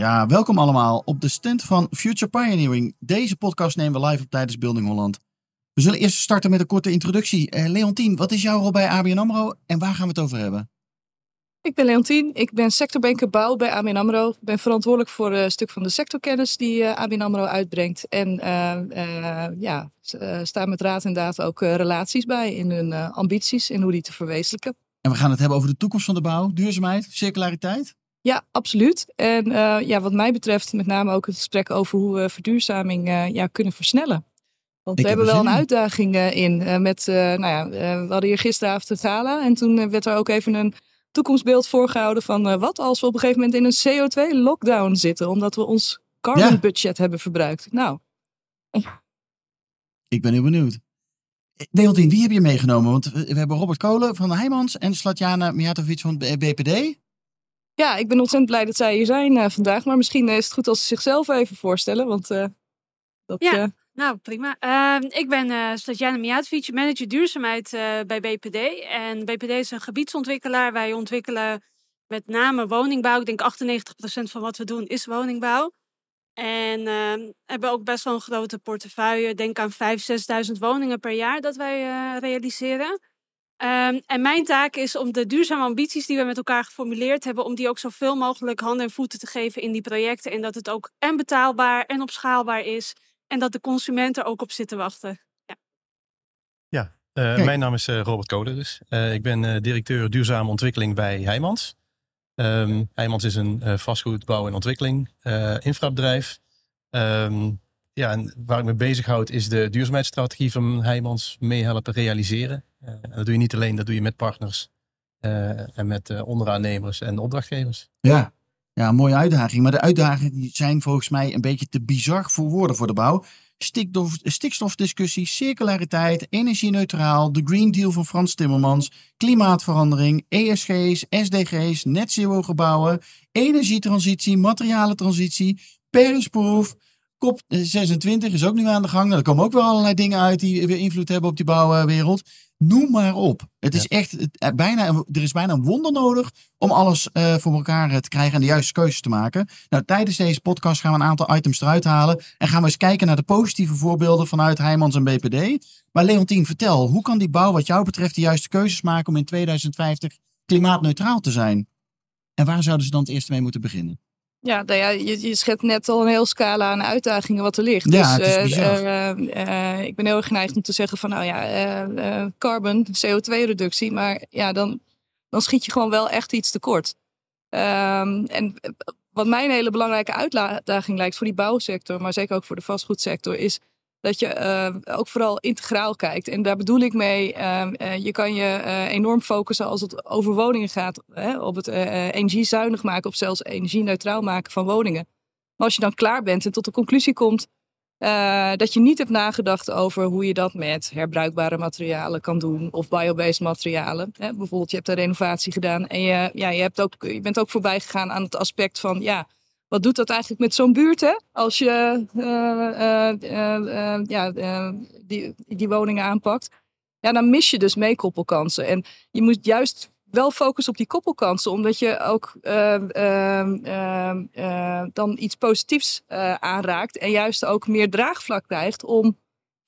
Ja, welkom allemaal op de stand van Future Pioneering. Deze podcast nemen we live op tijdens Building Holland. We zullen eerst starten met een korte introductie. Uh, Leontien, wat is jouw rol bij ABN AMRO en waar gaan we het over hebben? Ik ben Leontien, ik ben sectorbanker bouw bij ABN AMRO. Ik ben verantwoordelijk voor een stuk van de sectorkennis die uh, ABN AMRO uitbrengt. En uh, ja, staan met raad en daad ook relaties bij in hun ambities en hoe die te verwezenlijken. En we gaan het hebben over de toekomst van de bouw, duurzaamheid, circulariteit. Ja, absoluut. En uh, ja, wat mij betreft met name ook het gesprek over hoe we verduurzaming uh, ja, kunnen versnellen. Want Ik we heb hebben wel een uitdaging uh, in. met, nou ja, we hadden hier gisteravond het gala. En toen werd er ook even een toekomstbeeld voorgehouden van wat als we op een gegeven moment in een CO2-lockdown zitten. Omdat we ons carbon Ja. budget hebben verbruikt. Nou, Ik ben heel benieuwd. Eh, Leontien, wie heb je meegenomen? Want we, hebben Robert Kolen van Heijmans en Slatjana Mijatovic van BPD. Ja, ik ben ontzettend blij dat zij hier zijn eh, vandaag. Maar misschien is het goed als ze zichzelf even voorstellen. Want eh, dat, Ja. eh, Nou, prima. Ehm, ik ben eh Slatjana Mijatovic, manager duurzaamheid eh, bij BPD. En BPD is een gebiedsontwikkelaar. Wij ontwikkelen met name woningbouw. Ik denk 98% van wat we doen is woningbouw. En ehm, hebben ook best wel een grote portefeuille. Denk aan 5.000, 6.000 woningen per jaar dat wij eh, realiseren. Ehm, en mijn taak is om de duurzame ambities die we met elkaar geformuleerd hebben, om die ook zoveel mogelijk handen en voeten te geven in die projecten. En dat het ook en betaalbaar en opschaalbaar is. En dat de consument er ook op zit te wachten. Ja, eh, Kijk. mijn naam is eh, Robert Koder dus. Eh, ik ben eh, directeur duurzame ontwikkeling bij Heijmans. Ehm Heijmans is een eh, vastgoedbouw en ontwikkeling eh, infrabedrijf. Ehm, ja, en waar ik me bezighoud is de duurzaamheidsstrategie van Heijmans meehelpen realiseren. Dat doe je niet alleen, dat doe je met partners eh, en met eh, onderaannemers en opdrachtgevers. Ja. ja, mooie uitdaging. Maar de uitdagingen zijn volgens mij een beetje te bizar voor woorden voor de bouw. Stikstof, stikstofdiscussie, circulariteit, energie-neutraal, de Green Deal van Frans Timmermans, klimaatverandering, ESG's, SDG's, net zero gebouwen, energietransitie, materialentransitie, Parisproof. COP 26 is ook nu aan de gang. Nou, er komen ook weer allerlei dingen uit die weer invloed hebben op die bouwwereld. Noem maar op. Het is echt het- eh, bijna, er is bijna een wonder nodig om alles eh, voor elkaar eh, te krijgen en de juiste keuzes te maken. Nou, tijdens deze podcast gaan we een aantal items eruit halen en gaan we eens kijken naar de positieve voorbeelden vanuit Heijmans en BPD. Maar Leontien, vertel, hoe kan die bouw wat jou betreft de juiste keuzes maken om in 2050 klimaatneutraal te zijn? En waar zouden ze dan het eerst mee moeten beginnen? Ja, nou ja je, je schetst net al een heel scala aan uitdagingen wat er ligt. Ja, dus, het is eh, eh, eh, ik ben heel erg geneigd om te zeggen van nou ja, carbon, CO2-reductie. Maar ja, dan, dan schiet je gewoon wel echt iets tekort. Ehm, en wat mij een hele belangrijke uitdaging lijkt voor die bouwsector, maar zeker ook voor de vastgoedsector, is dat je eh, ook vooral integraal kijkt. En daar bedoel ik mee, ehm, eh, je kan je eh, enorm focussen als het over woningen gaat, hè, op het energiezuinig maken of zelfs energie-neutraal maken van woningen. Maar als je dan klaar bent en tot de conclusie komt dat je niet hebt nagedacht over hoe je dat met herbruikbare materialen kan doen of biobased materialen. Hè, bijvoorbeeld, je hebt een renovatie gedaan en je, ja, je, hebt ook, je bent ook voorbij gegaan aan het aspect van ja, wat doet dat eigenlijk met zo'n buurt, hè? Als je eh, eh, eh, ja, die, die woningen aanpakt. Ja, dan mis je dus meekoppelkansen. En je moet juist wel focussen op die koppelkansen, omdat je ook eh, eh, eh, eh, dan iets positiefs aanraakt. En juist ook meer draagvlak krijgt om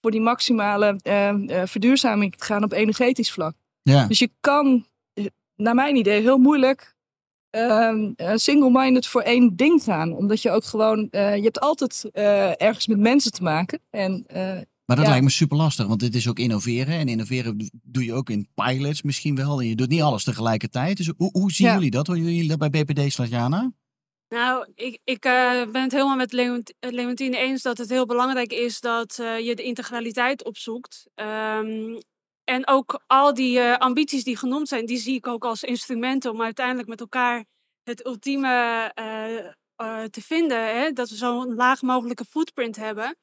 voor die maximale verduurzaming te gaan op energetisch vlak. Ja, Dus je kan, naar mijn idee, heel moeilijk ehm, eh, single-minded voor één ding gaan. Omdat je ook gewoon, eh, je hebt altijd eh, ergens met mensen te maken. En eh, maar dat ja. lijkt me super lastig, want dit is ook innoveren. En innoveren doe je ook in pilots misschien wel. En je doet niet alles tegelijkertijd. Dus hoe, hoe zien Ja. jullie dat? Hoe doen jullie dat bij BPD Slatjana? Nou, ik, ik eh, ben het helemaal met Leont- Leontine eens dat het heel belangrijk is dat eh, je de integraliteit opzoekt. Ehm, en ook al die eh, ambities die genoemd zijn, die zie ik ook als instrumenten om uiteindelijk met elkaar het ultieme eh, eh, te vinden, hè, dat we zo'n laag mogelijke footprint hebben.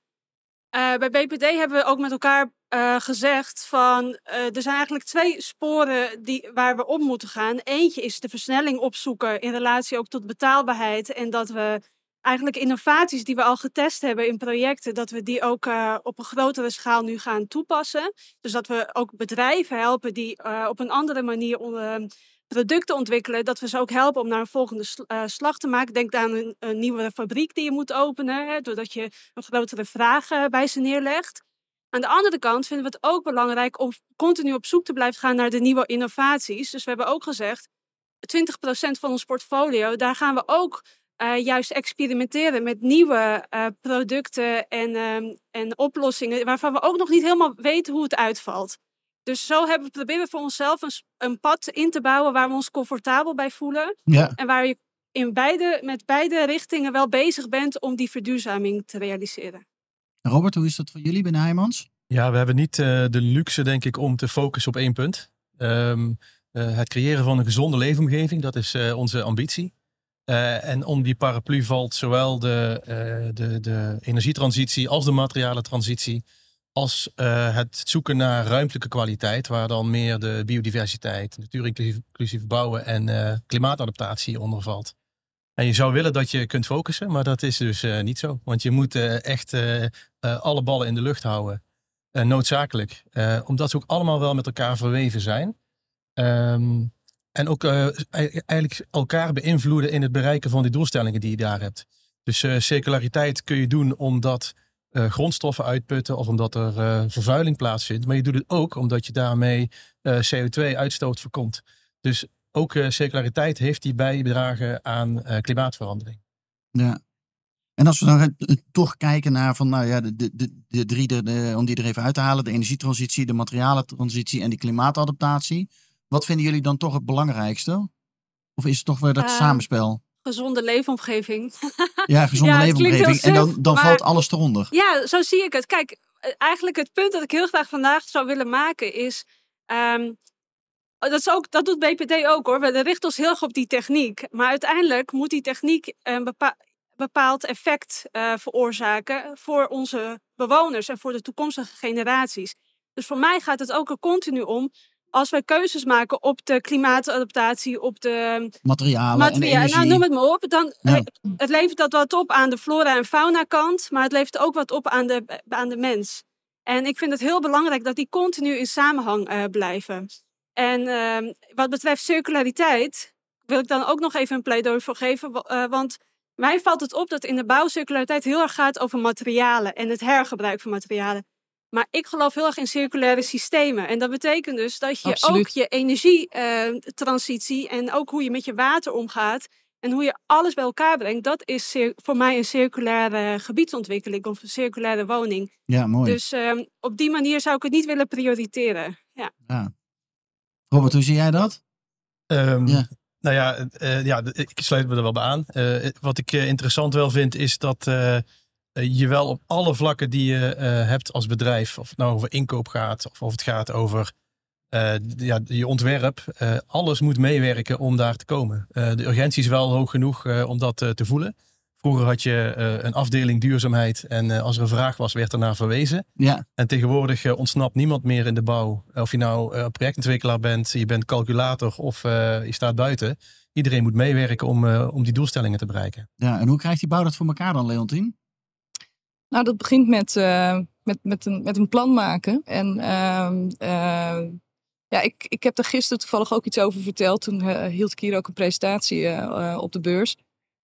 Bij BPD hebben we ook met elkaar gezegd van er zijn eigenlijk twee sporen die, waar we op moeten gaan. Eentje is de versnelling opzoeken in relatie ook tot betaalbaarheid en dat we eigenlijk innovaties die we al getest hebben in projecten, dat we die ook op een grotere schaal nu gaan toepassen. Dus dat we ook bedrijven helpen die op een andere manier onder, producten ontwikkelen, dat we ze ook helpen om naar een volgende uh, slag te maken. Denk aan een, nieuwe fabriek die je moet openen, hè, doordat je een grotere vraag bij ze neerlegt. Aan de andere kant vinden we het ook belangrijk om continu op zoek te blijven gaan naar de nieuwe innovaties. Dus we hebben ook gezegd, 20% van ons portfolio, daar gaan we ook uh, juist experimenteren met nieuwe producten en, ehm, en oplossingen, waarvan we ook nog niet helemaal weten hoe het uitvalt. Dus zo hebben we proberen voor onszelf een, een pad in te bouwen waar we ons comfortabel bij voelen. Ja. En waar je in beide, met beide richtingen wel bezig bent om die verduurzaming te realiseren. Robert, hoe is dat voor jullie binnen Heijmans? Ja, we hebben niet uh, de luxe, denk ik, om te focussen op één punt. Um, uh, het creëren van een gezonde leefomgeving, dat is uh, onze ambitie. En om die paraplu valt zowel de, de, de energietransitie als de materiale transitie als uh, het zoeken naar ruimtelijke kwaliteit, waar dan meer de biodiversiteit, natuurinclusief bouwen en klimaatadaptatie onder valt. En je zou willen dat je kunt focussen, maar dat is dus niet zo. Want je moet echt alle ballen in de lucht houden. noodzakelijk. omdat ze ook allemaal wel met elkaar verweven zijn. Um, en ook eigenlijk elkaar beïnvloeden in het bereiken van die doelstellingen die je daar hebt. Dus circulariteit kun je doen omdat uh, grondstoffen uitputten of omdat er uh, vervuiling plaatsvindt. Maar je doet het ook omdat je daarmee uh, eh, CO2-uitstoot voorkomt. Dus ook circulariteit heeft die bijgedragen aan klimaatverandering. Ja. En als we dan toch kijken naar van, nou ja, de, de, de drie, de, om die er even uit te halen, de energietransitie, de materiale transitie en die klimaatadaptatie. Wat vinden jullie dan toch het belangrijkste? Of is het toch weer dat ehm, samenspel? gezonde leefomgeving. Ja, gezonde ja, leefomgeving. en dan, dan valt alles eronder. Ja, zo zie ik het. Kijk, eh, eigenlijk het punt dat ik heel graag vandaag zou willen maken is. Um, dat, is ook, dat doet BPD ook hoor. We richten ons heel erg op die techniek. Maar uiteindelijk moet die techniek een bepa bepaald effect uh, veroorzaken voor onze bewoners en voor de toekomstige generaties. Dus voor mij gaat het ook er continu om als wij keuzes maken op de klimaatadaptatie, op de materialen, materialen en nou, noem het maar op, dan ja. het levert dat wat op aan de flora en fauna kant, maar het levert ook wat op aan de, aan de mens. En ik vind het heel belangrijk dat die continu in samenhang uh, blijven. En uh, wat betreft circulariteit wil ik dan ook nog even een pleidooi voor geven, uh, want mij valt het op dat in de bouw circulariteit heel erg gaat over materialen en het hergebruik van materialen. Maar ik geloof heel erg in circulaire systemen. En dat betekent dus dat je ook je energietransitie uh, en ook hoe je met je water omgaat en hoe je alles bij elkaar brengt, dat is voor mij een circulaire gebiedsontwikkeling of een circulaire woning. Ja, mooi. Dus uh, op die manier zou ik het niet willen prioriteren. Ja. ja. Robert, hoe zie jij dat? Um, ja. Nou ja, uh, ja, ik sluit me er wel bij aan. Uh, wat ik interessant wel vind, is dat eh, je wel op alle vlakken die je uh, hebt als bedrijf, of het nou over inkoop gaat, of of het gaat over uh, ja, je ontwerp, alles moet meewerken om daar te komen. de urgentie is wel hoog genoeg om dat te voelen. Vroeger had je een afdeling duurzaamheid en als er een vraag was, werd er naar verwezen. Ja. En tegenwoordig ontsnapt niemand meer in de bouw. Of je nou projectontwikkelaar bent, je bent calculator of je staat buiten. Iedereen moet meewerken om, om die doelstellingen te bereiken. Ja, en hoe krijgt die bouw dat voor elkaar dan, Leontien? Nou, dat begint met, uh, met, met, een, met een plan maken. En uh, uh, ja, ik, ik heb er gisteren toevallig ook iets over verteld. Toen uh, hield ik hier ook een presentatie op de beurs.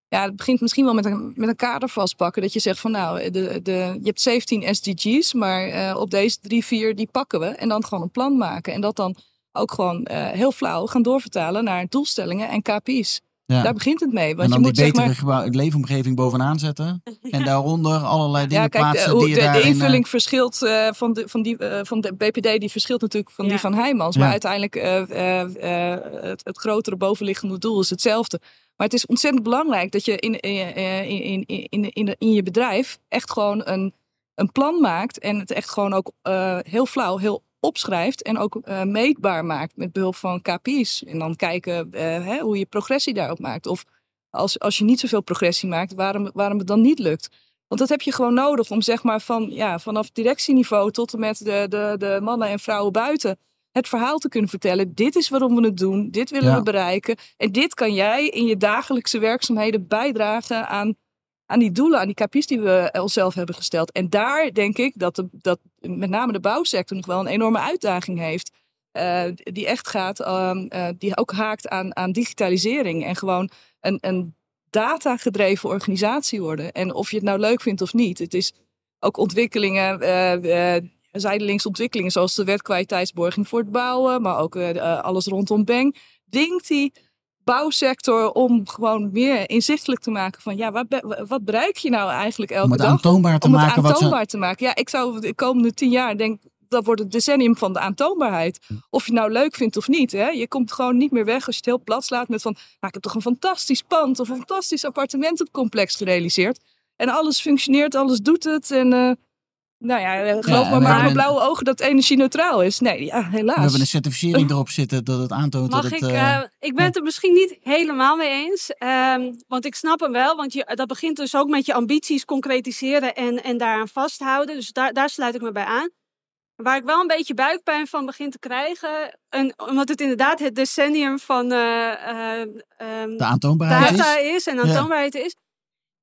Ja, het begint misschien wel met een, met een kader vastpakken. Dat je zegt van nou, de, de, je hebt 17 SDG's, maar op deze drie, vier die pakken we. En dan gewoon een plan maken. En dat dan ook gewoon heel flauw gaan doorvertalen naar doelstellingen en KPI's. Ja. Daar begint het mee. Want en dan je moet, die betere zeg maar... leefomgeving bovenaan zetten. En daaronder allerlei dingen ja, kijk, plaatsen de, die je de, daarin, de invulling verschilt uh, van, de, van, die, uh, van de BPD, die verschilt natuurlijk van ja. die van Heijmans. Maar uiteindelijk uh, het, het grotere bovenliggende doel is hetzelfde. Maar het is ontzettend belangrijk dat je in, in, in, in, in, in je bedrijf echt gewoon een, een plan maakt. En het echt gewoon ook heel flauw, heel opschrijft en ook uh, meetbaar maakt met behulp van KPI's. En dan kijken uh, hè, hoe je progressie daarop maakt. Of als, als je niet zoveel progressie maakt, waarom, waarom het dan niet lukt. Want dat heb je gewoon nodig om zeg maar van, ja, vanaf directieniveau tot en met de, de, de mannen en vrouwen buiten het verhaal te kunnen vertellen. Dit is waarom we het doen, dit willen Ja. we bereiken. En dit kan jij in je dagelijkse werkzaamheden bijdragen aan, aan die doelen, aan die KPI's die we onszelf hebben gesteld. En daar denk ik dat, dat met name de bouwsector nog wel een enorme uitdaging heeft. eh, die echt gaat, ehm, eh, die ook haakt aan, aan digitalisering en gewoon een, een datagedreven organisatie worden. En of je het nou leuk vindt of niet, het is ook ontwikkelingen, eh, eh, zijdelings ontwikkelingen zoals de wet kwaliteitsborging voor het bouwen, maar ook eh, eh, alles rondom Beng, dwingt die bouwsector om gewoon meer inzichtelijk te maken van ja, wat, wat bereik je nou eigenlijk elke Om het dag? aantoonbaar te om het maken wat ze... aantoonbaar te maken. Ja, ik zou de komende tien jaar denk dat wordt het decennium van de aantoonbaarheid. Of je het nou leuk vindt of niet. Hè? Je komt gewoon niet meer weg als je het heel plat slaat met van... Nou, ik heb toch een fantastisch pand of een fantastisch appartementencomplex gerealiseerd. En alles functioneert, alles doet het. En eh, nou ja, eh, geloof en maar we maar hebben met een- blauwe ogen dat het energie-neutraal is. Nee, ja, We helaas. hebben een certificering erop zitten dat het aantoont Mag dat het... ik? eh, eh, ik ben het er misschien niet helemaal mee eens. ehm, want ik snap hem wel. Want je, dat begint dus ook met je ambities concretiseren en, en daaraan vasthouden. Dus daar, daar sluit ik me bij aan. Waar ik wel een beetje buikpijn van begin te krijgen. En, omdat het inderdaad het decennium van eh, eh, ehm, de aantoonbaarheid data is. is, en Ja. aantoonbaarheid is.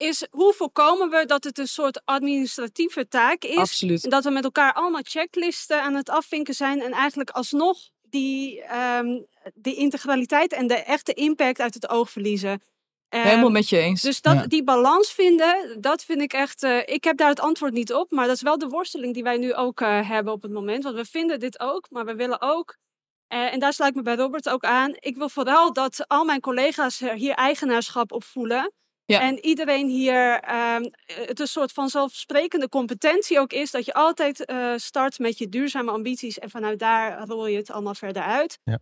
Is hoe voorkomen we dat het een soort administratieve taak is. Absoluut. En dat we met elkaar allemaal checklisten aan het afvinken zijn. En eigenlijk alsnog die, ehm, die integraliteit en de echte impact uit het oog verliezen. Ehm, Helemaal met je eens. dus dat, Ja. die balans vinden, dat vind ik echt. eh, ik heb daar het antwoord niet op. Maar dat is wel de worsteling die wij nu ook eh, hebben op het moment. Want we vinden dit ook, maar we willen ook. eh, en daar sluit ik me bij Robert ook aan. Ik wil vooral dat al mijn collega's er hier eigenaarschap op voelen. Ja. En iedereen hier ehm, het een soort van zelfsprekende competentie ook is. Dat je altijd eh, start met je duurzame ambities. En vanuit daar rol je het allemaal verder uit. Ja.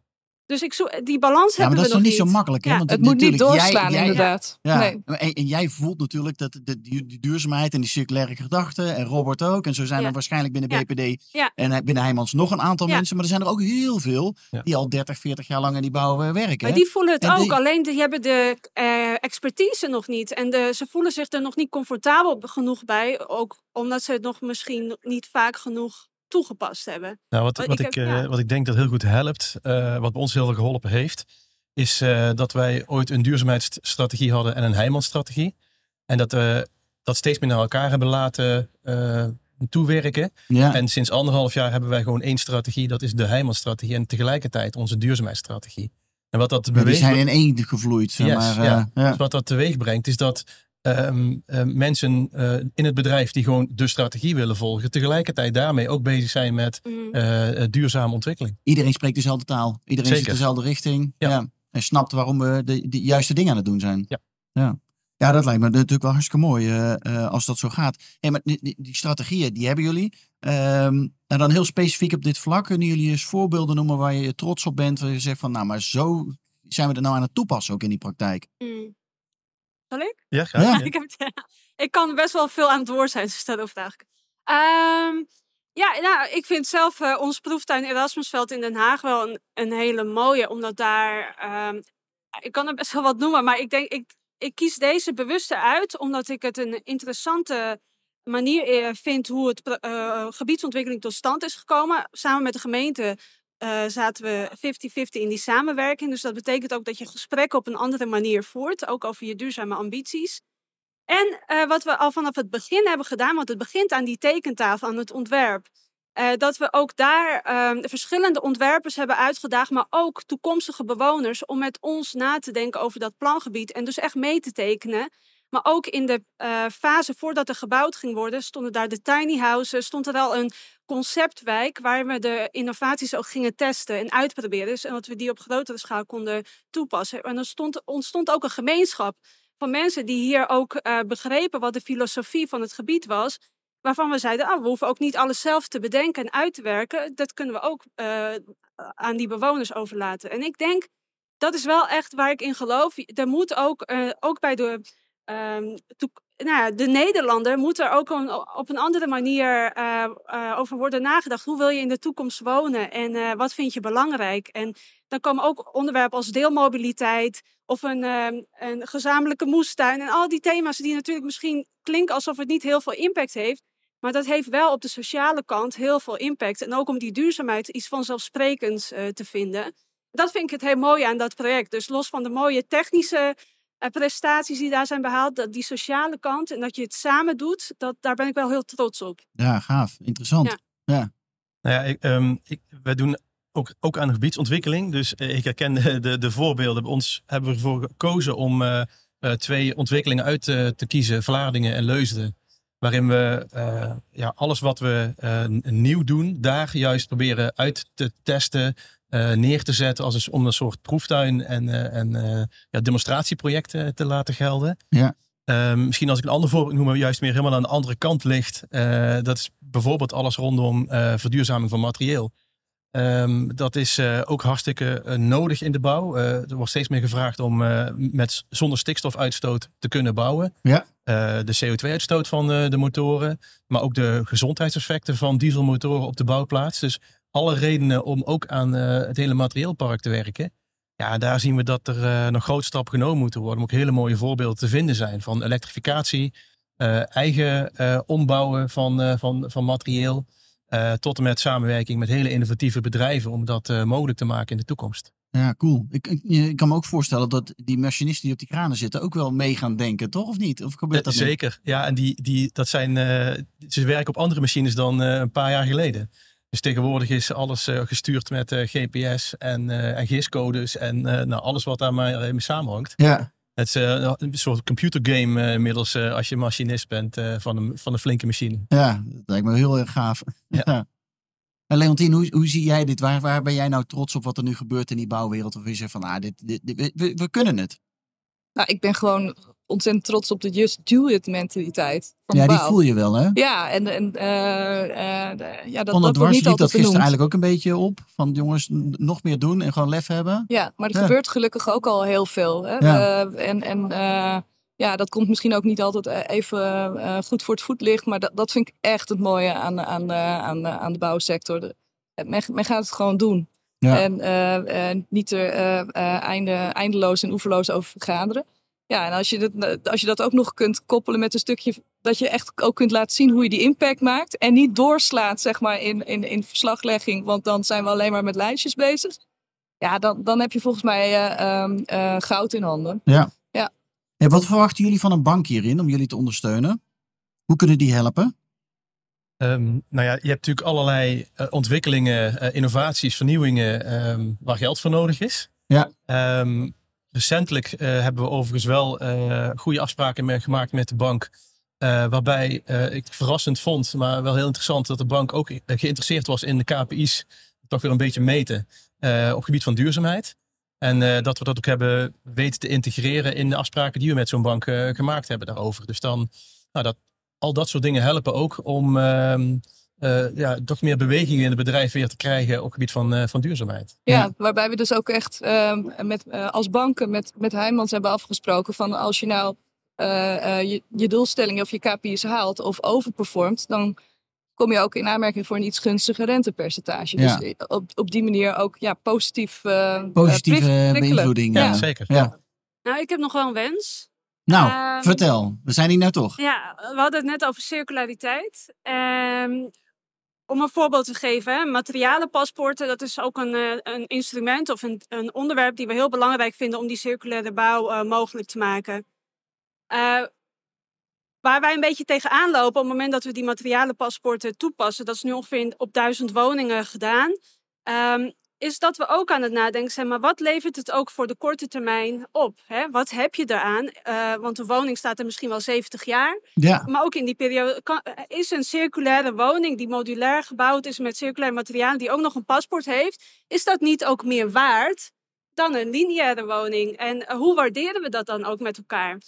Dus ik zoek, die balans Ja, maar hebben dat is we toch nog niet zo makkelijk, hè? Ja, Want het moet niet jij- doorslaan, jij- inderdaad. Ja, Nee. en, en jij voelt natuurlijk dat de, die, die duurzaamheid en die circulaire gedachten, en Robert ook, en zo zijn Ja. er waarschijnlijk binnen Ja. BPD Ja. en eh, binnen Heijmans nog een aantal Ja. mensen, maar er zijn er ook heel veel die al 30, 40 jaar lang in die bouw eh, werken. Maar hè? die voelen het En ook, die- alleen die hebben de eh, expertise nog niet. En de, ze voelen zich er nog niet comfortabel genoeg bij. Ook omdat ze het nog misschien niet vaak genoeg toegepast hebben. Nou, wat, Wat wat, ik ik, heb- eh, ja. wat ik denk dat heel goed helpt, eh, wat bij ons heel veel geholpen heeft, is eh, dat wij ooit een duurzaamheidsstrategie hadden en een Heijmansstrategie. En dat we dat steeds meer naar elkaar hebben laten eh, toewerken. ja. En sinds anderhalf jaar hebben wij gewoon één strategie, dat is de Heijmansstrategie. En tegelijkertijd onze duurzaamheidsstrategie. En wat dat die beweegt, zijn in één gevloeid. Zeg Yes, maar, eh, ja. ja. dus wat dat teweeg brengt, is dat ehm, eh, mensen eh, in het bedrijf die gewoon de strategie willen volgen, tegelijkertijd daarmee ook bezig zijn met Mm. eh, eh, duurzame ontwikkeling. Iedereen spreekt dezelfde taal. Iedereen Zeker. zit dezelfde richting. Ja. Ja. En snapt waarom we de, de juiste dingen aan het doen zijn. Ja. Ja, ja dat lijkt me natuurlijk wel hartstikke mooi als dat zo gaat. Hey, maar die, die, die strategieën, die hebben jullie. Ehm en dan heel specifiek op dit vlak. Kunnen jullie eens voorbeelden noemen waar je trots op bent? Waar je zegt van, nou, maar zo zijn we er nou aan het toepassen ook in die praktijk. Mm. Zal ik? Ja, graag. Ja. Ik, heb het- ja. ik kan best wel veel aan het woord zijn, dus dat hoeft eigenlijk. Ja, nou, ik vind zelf eh, ons proeftuin Erasmusveld in Den Haag wel een, een hele mooie. Omdat daar, ehm, ik kan er best wel wat noemen, maar ik denk, ik, ik kies deze bewust uit. Omdat ik het een interessante manier eh, vind hoe het eh, gebiedsontwikkeling tot stand is gekomen. Samen met de gemeente eh, zaten we 50-50 in die samenwerking. Dus dat betekent ook dat je gesprekken op een andere manier voert. Ook over je duurzame ambities. En eh, wat we al vanaf het begin hebben gedaan, want het begint aan die tekentafel, aan het ontwerp. eh, dat we ook daar ehm, verschillende ontwerpers hebben uitgedaagd, maar ook toekomstige bewoners, om met ons na te denken over dat plangebied en dus echt mee te tekenen. Maar ook in de eh, fase voordat er gebouwd ging worden, stonden daar de tiny houses, stond er al een conceptwijk waar we de innovaties ook gingen testen en uitproberen. Dus, en dat we die op grotere schaal konden toepassen. En er stond, ontstond ook een gemeenschap van mensen die hier ook eh, begrepen wat de filosofie van het gebied was. Waarvan we zeiden, ah, we hoeven ook niet alles zelf te bedenken en uit te werken. Dat kunnen we ook eh, aan die bewoners overlaten. En ik denk, dat is wel echt waar ik in geloof. Er moet ook, ook bij de, ehm, nou de Nederlander, moet er ook op een andere manier eh, eh, over worden nagedacht. Hoe wil je in de toekomst wonen en eh, wat vind je belangrijk? En dan komen ook onderwerpen als deelmobiliteit of een, ehm, een gezamenlijke moestuin. En al die thema's die natuurlijk misschien klinken alsof het niet heel veel impact heeft. Maar dat heeft wel op de sociale kant heel veel impact. En ook om die duurzaamheid iets vanzelfsprekends te vinden. Dat vind ik het heel mooi aan dat project. Dus los van de mooie technische uh, prestaties die daar zijn behaald, dat die sociale kant en dat je het samen doet, dat, daar ben ik wel heel trots op. Ja, gaaf. Interessant. Ja. ja. Nou ja, ik, um, ik, wij doen ook, ook aan gebiedsontwikkeling. Dus uh, ik herken de, de, de, voorbeelden. Bij ons hebben we ervoor gekozen om uh, uh, twee ontwikkelingen uit te kiezen. Vlaardingen en Leusden. Waarin we ja, alles wat we nieuw doen, daar juist proberen uit te testen. Neer te zetten als een, om een soort proeftuin en, en ja, demonstratieprojecten te laten gelden. Ja. Um, misschien als ik een ander voorbeeld noem, juist meer helemaal aan de andere kant ligt. dat is bijvoorbeeld alles rondom verduurzaming van materieel. Um, dat is ook hartstikke nodig in de bouw. Er wordt steeds meer gevraagd om met zonder stikstofuitstoot te kunnen bouwen. Ja. de CO2-uitstoot van de motoren, maar ook de gezondheidseffecten van dieselmotoren op de bouwplaats. Dus alle redenen om ook aan het hele materieelpark te werken. Ja, daar zien we dat er nog grote stappen genomen moeten worden. Om ook hele mooie voorbeelden te vinden zijn van elektrificatie, eigen ombouwen van, van, van materieel. Uh, tot en met samenwerking met hele innovatieve bedrijven om dat uh, mogelijk te maken in de toekomst. Ja, cool. Ik, ik, ik, kan me ook voorstellen dat die machinisten die op die kranen zitten ook wel mee gaan denken, toch? Of niet? Of gebeurt dat Zeker. Ja, en die, die, dat zijn, ze werken op andere machines dan een paar jaar geleden. Dus tegenwoordig is alles gestuurd met GPS en, en GIS-codes en nou, alles wat daar maar mee samenhangt. Ja. Het is uh, een soort computergame uh, inmiddels uh, als je machinist bent van, een, van een flinke machine. Ja, dat lijkt me heel erg gaaf. Ja. ja. En Leontien, hoe, hoe zie jij dit? Waar, waar ben jij nou trots op wat er nu gebeurt in die bouwwereld? Of je zegt van, ah, dit, dit, dit we, we, kunnen het. Nou, ik ben gewoon ontzettend trots op de just do it mentaliteit. Van ja, die voel je wel, hè? Ja, en, en uh, ja, dat, dat wordt niet liep dat gisteren eigenlijk ook een beetje op. Van jongens, nog meer doen en gewoon lef hebben. Ja, maar er ja. gebeurt gelukkig ook al heel veel. Hè? Ja. Uh, en en uh, ja, dat komt misschien ook niet altijd even goed voor het voetlicht. Maar dat, dat vind ik echt het mooie aan, aan, aan, aan de bouwsector. Men gaat het gewoon doen. Ja. En niet er einde, eindeloos en oeverloos over vergaderen. Ja, en als je, dat, als je dat ook nog kunt koppelen met een stukje dat je echt ook kunt laten zien hoe je die impact maakt. En niet doorslaat, zeg maar, in, in, in verslaglegging, want dan zijn we alleen maar met lijstjes bezig. Ja, dan, dan heb je volgens mij uh, um, uh, goud in handen. Ja. ja. En wat verwachten jullie van een bank hierin om jullie te ondersteunen? Hoe kunnen die helpen? Um, nou ja, je hebt natuurlijk allerlei uh, ontwikkelingen, innovaties, vernieuwingen um, waar geld voor nodig is. Ja. Um, Recentelijk uh, hebben we overigens wel goede afspraken gemaakt met de bank. Waarbij ik verrassend vond, maar wel heel interessant, dat de bank ook geïnteresseerd was in de KPI's. Toch weer een beetje meten op gebied van duurzaamheid. En dat we dat ook hebben weten te integreren in de afspraken die we met zo'n bank gemaakt hebben daarover. Dus dan, nou, dat, al dat soort dingen helpen ook om ehm, uh, ja, toch meer beweging in het bedrijf weer te krijgen op het gebied van, uh, van duurzaamheid. Ja, waarbij we dus ook echt uh, met, als banken met, met Heijmans hebben afgesproken van als je nou je, je doelstellingen of je KPI's haalt of overperformt, dan kom je ook in aanmerking voor een iets gunstiger rentepercentage. Ja. Dus op, op die manier ook ja, positief Positieve beïnvloeding. Ja, zeker. Ja. Nou, ik heb nog wel een wens. Nou, um, vertel. We zijn hier nou toch. Ja, we hadden het net over circulariteit. Um, om een voorbeeld te geven, materialenpaspoorten, dat is ook een, uh, een instrument of een, een, onderwerp die we heel belangrijk vinden om die circulaire bouw uh, mogelijk te maken. Uh, waar wij een beetje tegenaan lopen op het moment dat we die materialenpaspoorten toepassen, dat is nu ongeveer op duizend woningen gedaan, um, is dat we ook aan het nadenken zijn, maar wat levert het ook voor de korte termijn op? Hè? Wat heb je daaraan? Uh, want een woning staat er misschien wel 70 jaar. Ja. Maar ook in die periode kan, is een circulaire woning die modulair gebouwd is met circulair materiaal, die ook nog een paspoort heeft, is dat niet ook meer waard dan een lineaire woning? En uh, hoe waarderen we dat dan ook met elkaar?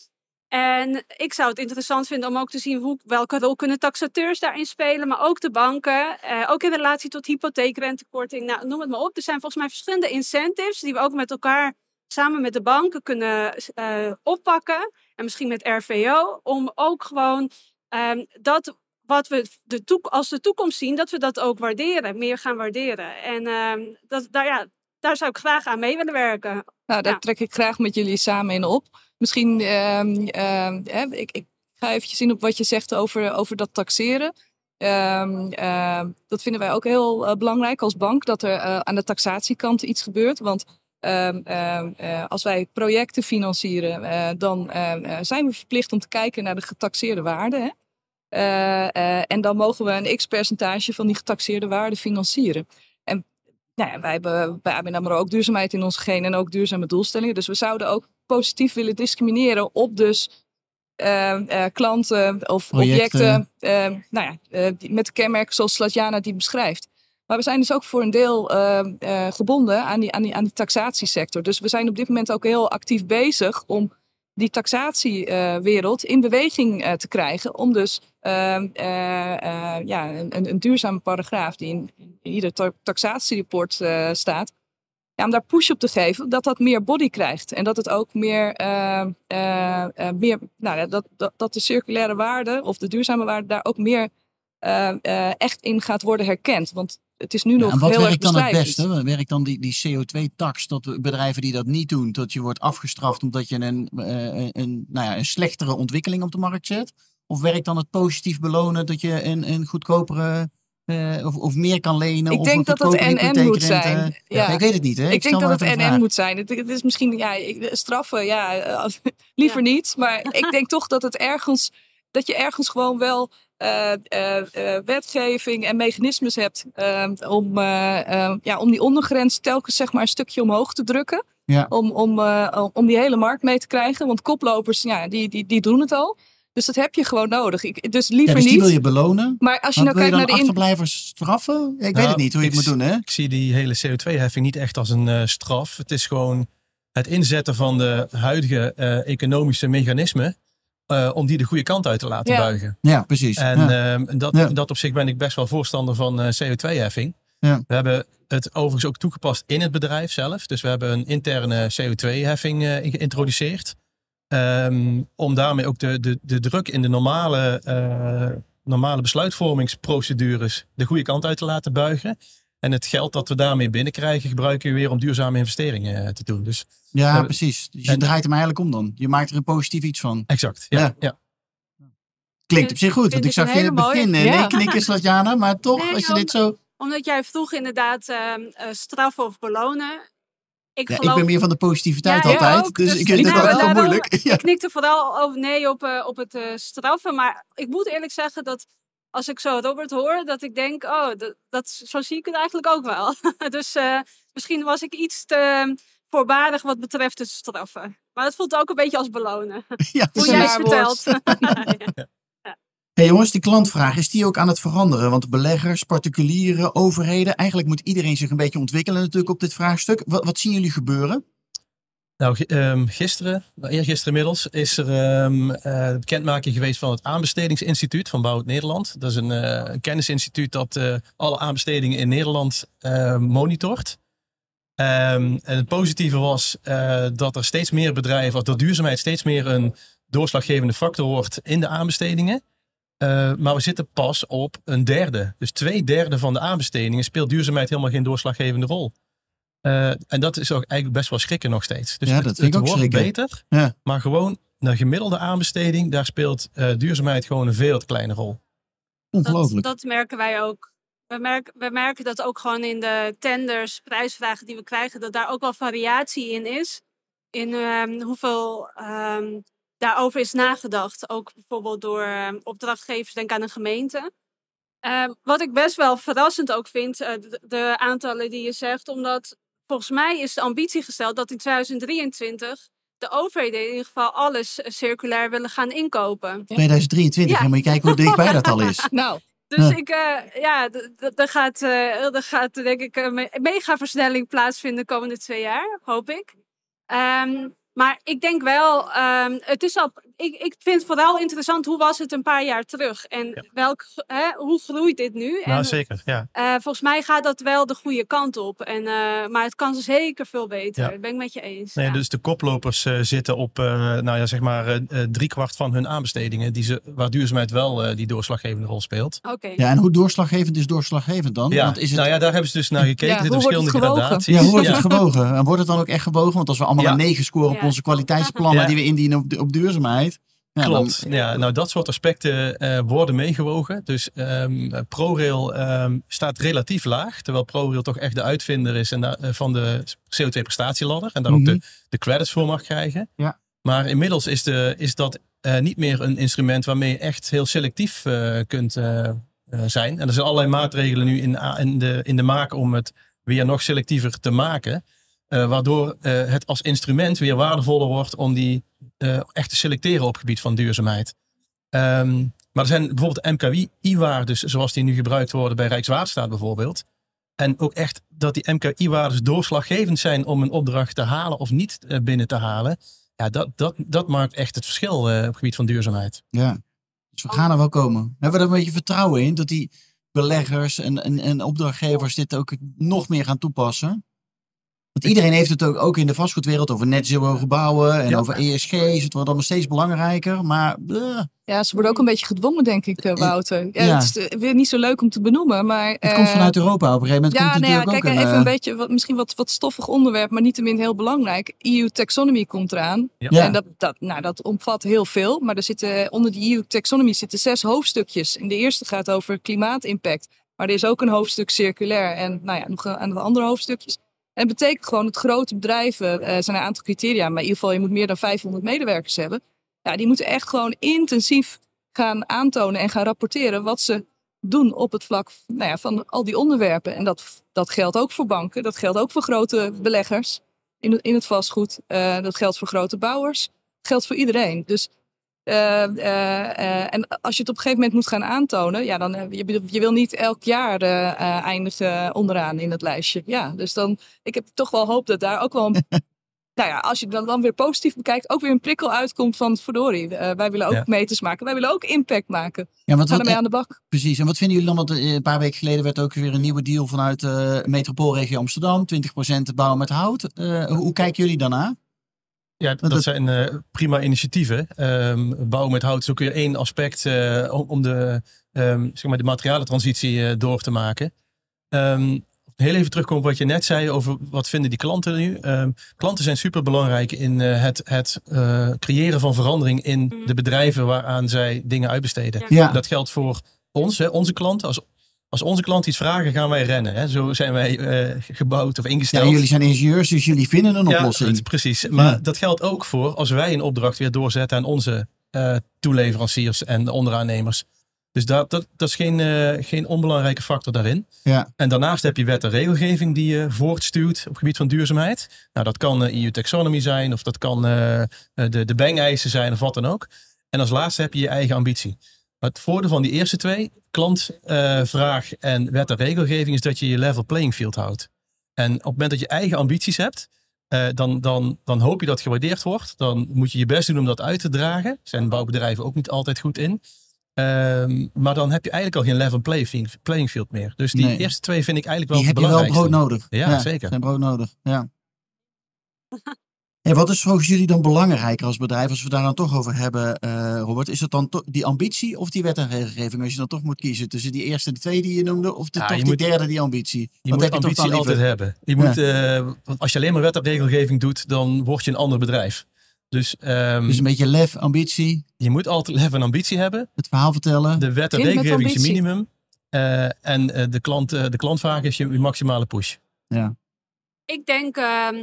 En ik zou het interessant vinden om ook te zien hoe, welke rol kunnen taxateurs daarin spelen, maar ook de banken, eh, ook in relatie tot hypotheekrentekorting, nou, noem het maar op. Er zijn volgens mij verschillende incentives die we ook met elkaar samen met de banken kunnen uh, oppakken en misschien met RVO, om ook gewoon um, dat wat we de als de toekomst zien, dat we dat ook waarderen, meer gaan waarderen. En um, dat, daar, ja, daar zou ik graag aan mee willen werken. Nou, daar Ja. trek ik graag met jullie samen in op. Misschien, hè, ik, ik ga eventjes in op wat je zegt over, over dat taxeren. Ehm, dat vinden wij ook heel eh, belangrijk als bank, dat er eh, aan de taxatiekant iets gebeurt. Want eh, als wij projecten financieren, dan zijn we verplicht om te kijken naar de getaxeerde waarde. Hè? En dan mogen we een x-percentage van die getaxeerde waarde financieren. Nou ja, wij hebben bij ABN AMRO ook duurzaamheid in onze genen en ook duurzame doelstellingen. Dus we zouden ook positief willen discrimineren op dus eh, eh, klanten of Projecten. objecten eh, nou ja, eh, die- met kenmerken zoals Slatjana die beschrijft. Maar we zijn dus ook voor een deel eh, eh, gebonden aan die, aan, die, aan die taxatiesector. Dus we zijn op dit moment ook heel actief bezig om die taxatiewereld in beweging te krijgen. Om dus ehm, ja, een, een, duurzame paragraaf die in, in ieder ta- taxatierapport eh, staat. Ja, om daar push op te geven dat dat meer body krijgt. En dat het ook meer, eh, eh, eh, meer nou, dat, dat, dat de circulaire waarde of de duurzame waarde daar ook meer eh, eh, echt in gaat worden herkend. Want het is nu Ja, nog en wat heel erg werkt dan het beste? Werkt dan die, die CO2-tax dat bedrijven die dat niet doen, dat je wordt afgestraft omdat je een, eh, een, een, nou ja, een slechtere ontwikkeling op de markt zet? Of werkt dan het positief belonen dat je een, een goedkopere eh, of, of meer kan lenen? Ik of denk een dat het NN moet zijn. Ja. ik weet het niet. Hè? Ik, denk dat het NN vraag. moet zijn. Het, het is misschien ja, ik- straffen, ja, eh, liever niet. Maar ik denk toch dat het ergens dat je ergens gewoon wel eh, eh, eh, wetgeving en mechanismes hebt eh, om, eh, eh, ja, om die ondergrens telkens zeg maar een stukje omhoog te drukken. Ja. Om, om, eh, om die hele markt mee te krijgen. Want koplopers, ja, die, die, die doen het al. Dus dat heb je gewoon nodig. Ik, dus Ja, liever dus die niet. wil je belonen. Maar als je nou je kijkt dan naar de in, achterblijvers straffen? Ik weet Nou, het niet hoe je het moet doen, hè? Ik zie die hele CO2-heffing niet echt als een eh, straf. Het is gewoon het inzetten van de huidige eh, economische mechanismen. eh, om die de goede kant uit te laten Ja. buigen. Ja, precies. En ja. ehm, dat, Ja. dat op zich ben ik best wel voorstander van eh, CO2-heffing. Ja. We hebben het overigens ook toegepast in het bedrijf zelf. Dus we hebben een interne CO2-heffing eh, geïntroduceerd. Ehm, om daarmee ook de, de, de druk in de normale, eh, normale besluitvormingsprocedures de goede kant uit te laten buigen. En het geld dat we daarmee binnenkrijgen, gebruiken we weer om duurzame investeringen eh, te doen. Dus ja, precies. Dus je en- draait hem eigenlijk om dan. Je maakt er een positief iets van. exact. Ja, Ja. ja. Klinkt op zich goed, want ik zag je in het mooie. begin eh, Ja. nee knikken, Slatjana. Maar toch, Nee, als je om- dit zo... Omdat jij vroeg inderdaad ehm, eh, straffen of belonen. Ik, Ja, ik geloof, ben meer van de positiviteit Ja, altijd. ook. dus, Dus ik vind het wel. altijd wel Daarom- moeilijk. Ja. ik knikte vooral over nee op, eh, op het eh, straffen. Maar ik moet eerlijk zeggen dat als ik zo Robert hoor, dat ik denk, oh, dat, dat, zo zie ik het eigenlijk ook wel. dus eh, misschien was ik iets te voorbarig wat betreft het straffen. Maar het voelt ook een beetje als belonen. Ja, Hoe jij het vertelt. Hey jongens, die klantvraag, is die ook aan het veranderen? Want beleggers, particulieren, overheden, eigenlijk moet iedereen zich een beetje ontwikkelen natuurlijk op dit vraagstuk. Wat, wat zien jullie gebeuren? Nou, ehm, gisteren, nou, eergisteren inmiddels, is er ehm eh, bekendmaking geweest van het Aanbestedingsinstituut van Bouw Nederland. Dat is een, eh, kennisinstituut dat eh, alle aanbestedingen in Nederland monitort. Ehm, en het positieve was dat er steeds meer bedrijven, of dat duurzaamheid steeds meer een doorslaggevende factor wordt in de aanbestedingen. Eh, maar we zitten pas op een derde. Dus twee derde van de aanbestedingen speelt duurzaamheid helemaal geen doorslaggevende rol. Eh, en dat is ook eigenlijk best wel schrikken nog steeds. Dus Ja, het, dat vind ik het ook wordt schrikken. beter. Ja. Maar gewoon de gemiddelde aanbesteding, daar speelt eh, duurzaamheid gewoon een veel te kleine rol. Dat, Ongelooflijk. dat merken wij ook. We merken, we merken dat ook gewoon in de tenders, prijsvragen die we krijgen, dat daar ook wel variatie in is. In ehm, hoeveel ehm, daarover is nagedacht. Ook bijvoorbeeld door ehm, opdrachtgevers, denk aan een gemeente. Ehm, wat ik best wel verrassend ook vind, eh, de, de aantallen die je zegt, omdat volgens mij is de ambitie gesteld dat in 2023 de overheden in ieder geval alles eh, circulair willen gaan inkopen. 2023, Ja. dan moet je kijken hoe dichtbij dat al is. Nou, Dus Ja. ik, eh, ja, er gaat, er gaat denk ik een me- mega versnelling plaatsvinden de komende twee jaar, hoop ik. Ehm, Maar ik denk wel, ehm, het is al, ik, ik vind vooral interessant hoe was het een paar jaar terug en Ja. welk, hè, hoe groeit dit nu? Nou, en, zeker. Ja. eh, volgens mij gaat dat wel de goede kant op. En, eh, maar het kan zeker veel beter. Ja. Dat ben ik met je eens. Nee, ja. Dus de koplopers eh, zitten op eh, nou ja, zeg maar driekwart van hun aanbestedingen, die ze, waar duurzaamheid wel eh, die doorslaggevende rol speelt. Oké. Ja, en hoe doorslaggevend is doorslaggevend dan? Ja, Want is het, nou ja, daar hebben ze dus naar gekeken. Ja, er zitten hoe wordt het verschillende gewogen? gradaties. ja, hoe wordt Ja. het gewogen? En wordt het dan ook echt gewogen? Want als we allemaal Ja. een 9 scoren op onze kwaliteitsplannen Ja. die we indienen op, op duurzaamheid. Ja, Klopt. dan- ja, nou, dat soort aspecten eh, worden meegewogen. Dus ehm, ProRail ehm, staat relatief laag. Terwijl ProRail toch echt de uitvinder is en da- eh, van de CO2-prestatieladder. En daar ook Mhm. de, de credits voor mag krijgen. Ja. Maar inmiddels is, de, is dat eh, niet meer een instrument waarmee je echt heel selectief eh, kunt zijn. En er zijn allerlei maatregelen nu in, in, de, in de maak om het weer nog selectiever te maken. Eh, waardoor eh, het als instrument weer waardevoller wordt om die eh, echt te selecteren op het gebied van duurzaamheid. Ehm, maar er zijn bijvoorbeeld MKI-waardes, zoals die nu gebruikt worden bij Rijkswaterstaat bijvoorbeeld. En ook echt dat die MKI-waardes doorslaggevend zijn om een opdracht te halen of niet binnen te halen. Ja, dat, dat, dat maakt echt het verschil op het gebied van duurzaamheid. Ja, dus we gaan er wel komen. Hebben we er een beetje vertrouwen in dat die beleggers en, en, en opdrachtgevers dit ook nog meer gaan toepassen? Want iedereen heeft het ook, ook in de vastgoedwereld over net zero gebouwen en Ja. over ESG's. Het wordt allemaal steeds belangrijker, maar eh, Ja, ze worden ook een beetje gedwongen, denk ik, eh, Wouter. Ja, Ja. Het is eh, weer niet zo leuk om te benoemen, maar... het eh, komt vanuit Europa. Op een gegeven moment Ja, komt het nou ja, kijk, ook even een, een eh, beetje, wat, misschien wat, wat stoffig onderwerp, maar niettemin heel belangrijk. EU Taxonomy komt eraan. Ja. Ja. En dat, dat, nou, dat omvat heel veel, maar er zitten, onder die EU Taxonomy zitten zes hoofdstukjes. En de eerste gaat over klimaatimpact. Maar er is ook een hoofdstuk circulair en nou ja, nog een aantal andere hoofdstukjes. En het betekent gewoon dat grote bedrijven, eh zijn een aantal criteria, maar in ieder geval je moet meer dan 500 medewerkers hebben. Ja, die moeten echt gewoon intensief gaan aantonen en gaan rapporteren wat ze doen op het vlak nou ja, van al die onderwerpen. En dat, dat geldt ook voor banken, dat geldt ook voor grote beleggers in, in het vastgoed. Eh, dat geldt voor grote bouwers, dat geldt voor iedereen. Dus eh, eh, eh, en als je het op een gegeven moment moet gaan aantonen, ja, dan, eh, je, je wil niet elk jaar eindigen onderaan in het lijstje. Ja, dus dan, ik heb toch wel hoop dat daar ook wel een nou ja, als je dan, dan weer positief bekijkt, ook weer een prikkel uitkomt van verdorie. wij willen ook Ja. meters maken. Wij willen ook impact maken. ja, want Gaan wat, ermee aan de bak. Precies. En wat vinden jullie dan? Want een paar weken geleden werd ook weer een nieuwe deal vanuit de metropoolregio Amsterdam. 20% bouwen met hout. Hoe, hoe kijken jullie daarna? Ja, dat, dat- zijn eh, prima initiatieven. Ehm bouwen met hout is ook weer één aspect eh, om, de, ehm, zeg maar de materialentransitie eh, door te maken. Ehm, heel even terugkomen op wat je net zei over wat vinden die klanten nu. Ehm, klanten zijn super belangrijk in eh, het, het eh, creëren van verandering in Mhm. de bedrijven waaraan zij dingen uitbesteden. Ja. Ja, Dat geldt voor ons, hè, onze klanten. Als, als onze klanten iets vragen, gaan wij rennen. Hè. Zo zijn wij eh, gebouwd of ja, ingesteld. jullie zijn ingenieurs, dus jullie vinden een oplossing. het- precies. Maar Ja. dat geldt ook voor als wij een opdracht weer doorzetten aan onze eh, toeleveranciers en onderaannemers. Dus dat, dat, dat is geen, eh, geen onbelangrijke factor daarin. Ja. En daarnaast heb je wet en regelgeving die je voortstuwt op het gebied van duurzaamheid. Nou, dat kan EU Taxonomy zijn, of dat kan de, de Bang-eisen zijn, of wat dan ook. En als laatste heb je je eigen ambitie. Maar het voordeel van die eerste twee, klantvraag en wet en regelgeving, is dat je je level playing field houdt. En op het moment dat je eigen ambities hebt, eh, dan, dan, dan hoop je dat gewaardeerd wordt. Dan moet je je best doen om dat uit te dragen. Daar zijn bouwbedrijven ook niet altijd goed in. Ehm, maar dan heb je eigenlijk al geen level play- playing field meer. Dus die Nee. eerste twee vind ik eigenlijk wel Die heb je wel brood nodig. Ja, zeker. Zijn brood nodig. Ja. Hey, wat is volgens jullie dan belangrijker als bedrijf, als we daar dan toch over hebben, eh, Robert? Is het dan die ambitie of die wet en regelgeving? Als je dan toch moet kiezen tussen die eerste en de tweede die je noemde, of de, Ja, toch je die moet- derde, die ambitie? Je moet heb ambitie altijd hebben. Je moet, eh, want als je alleen maar wet en regelgeving doet, dan word je een ander bedrijf. Dus, ehm, Dus een beetje lef, ambitie, je moet altijd lef en ambitie hebben. het verhaal vertellen. De wet en regelgeving is je minimum. Eh, en eh, de, klant, de klantvraag is je, je maximale push. Ja. Ik denk, ehm,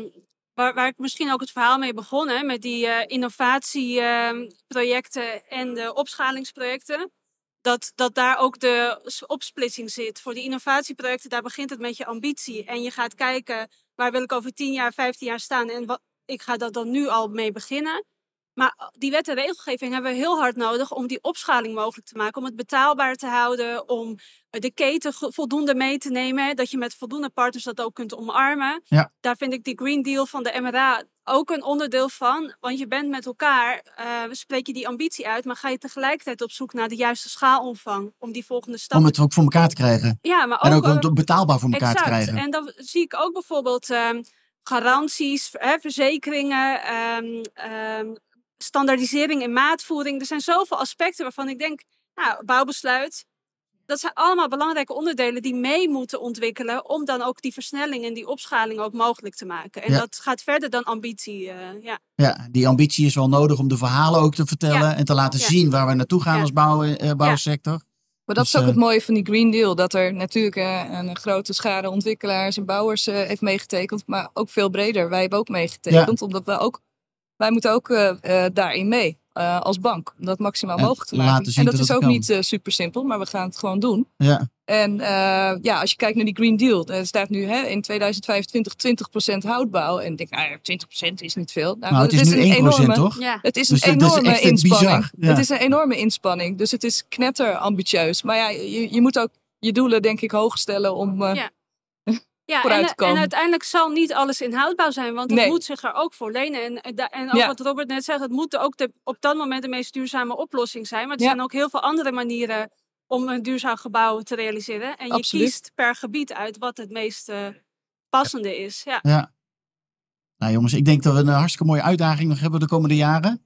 waar, ik misschien ook het verhaal mee begon, hè, met die eh, innovatieprojecten en de opschalingsprojecten, dat, dat daar ook de opsplitsing zit. Voor die innovatieprojecten, daar begint het met je ambitie. En je gaat kijken, waar wil ik over 10 jaar, 15 jaar staan en wat, ik ga dat dan nu al mee beginnen. Maar die wet en regelgeving hebben we heel hard nodig om die opschaling mogelijk te maken. Om het betaalbaar te houden, om de keten voldoende mee te nemen. Dat je met voldoende partners dat ook kunt omarmen. Ja. Daar vind ik die Green Deal van de MRA ook een onderdeel van. Want je bent met elkaar, uh, spreek je die ambitie uit, maar ga je tegelijkertijd op zoek naar de juiste schaalomvang. Om die volgende stap. Om het ook voor elkaar te krijgen. Ja, maar ook, en ook om het betaalbaar voor elkaar exact. te krijgen. En dan zie ik ook bijvoorbeeld um, garanties, hè, verzekeringen, um, um, standaardisering en maatvoering. Er zijn zoveel aspecten waarvan ik denk, nou, bouwbesluit. Dat zijn allemaal belangrijke onderdelen die mee moeten ontwikkelen om dan ook die versnelling en die opschaling ook mogelijk te maken. En Ja. dat gaat verder dan ambitie. eh, ja. Ja, die ambitie is wel nodig om de verhalen ook te vertellen Ja. en te laten Ja. zien waar we naartoe gaan Ja. als bouw, eh, bouwsector. Maar dat Dus, is ook eh, het mooie van die Green Deal. Dat er natuurlijk eh, een grote schade ontwikkelaars en bouwers eh, heeft meegetekend. Maar ook veel breder. Wij hebben ook meegetekend. Omdat we ook, wij moeten ook eh, eh, daarin mee. eh, als bank. Om dat maximaal En mogelijk te laten maken. zien en dat, dat is ook kan. niet super simpel. Maar we gaan het gewoon doen. Ja, En eh, ja, als je kijkt naar die Green Deal. Er staat nu hè, in 2025 20% houtbouw. En ik denk, nou ja, 20% is niet veel. Nou, nou, het is nu 1%, een enorme, toch? Ja. het is Dus een dat is enorme een inspanning. ja. Het is een enorme inspanning. Dus het is knetter ambitieus. Maar ja, je, je moet ook je doelen denk ik hoog stellen om... eh, Ja. Ja, en, en uiteindelijk zal niet alles in houtbouw zijn, want het Nee. moet zich er ook voor lenen. En, en, da- en ook Ja. wat Robert net zegt, het moet ook de, op dat moment de meest duurzame oplossing zijn. Maar er Ja. zijn ook heel veel andere manieren om een duurzaam gebouw te realiseren. En je Absoluut. kiest per gebied uit wat het meest eh, passende is. Ja. Ja. Nou jongens, ik denk dat we een hartstikke mooie uitdaging nog hebben de komende jaren.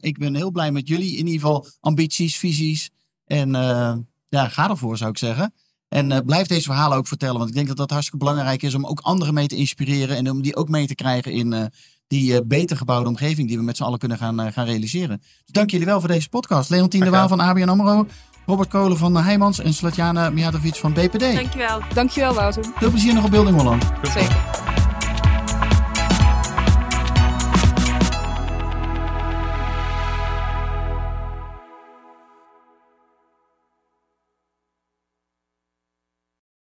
Ik ben heel blij met jullie. In ieder geval ambities, visies. En eh, ja, ga ervoor zou ik zeggen. En eh, blijf deze verhalen ook vertellen. Want ik denk dat dat hartstikke belangrijk is om ook anderen mee te inspireren. En om die ook mee te krijgen in eh, die eh, beter gebouwde omgeving die we met z'n allen kunnen gaan, gaan realiseren. Dus dank jullie wel voor deze podcast. Leontien de Waal van ABN AMRO. Robert Kolen van Heijmans en Slatjana Mijatovic van BPD. Dankjewel. Dankjewel Wouter. Veel plezier nog op Building Holland. Zeker.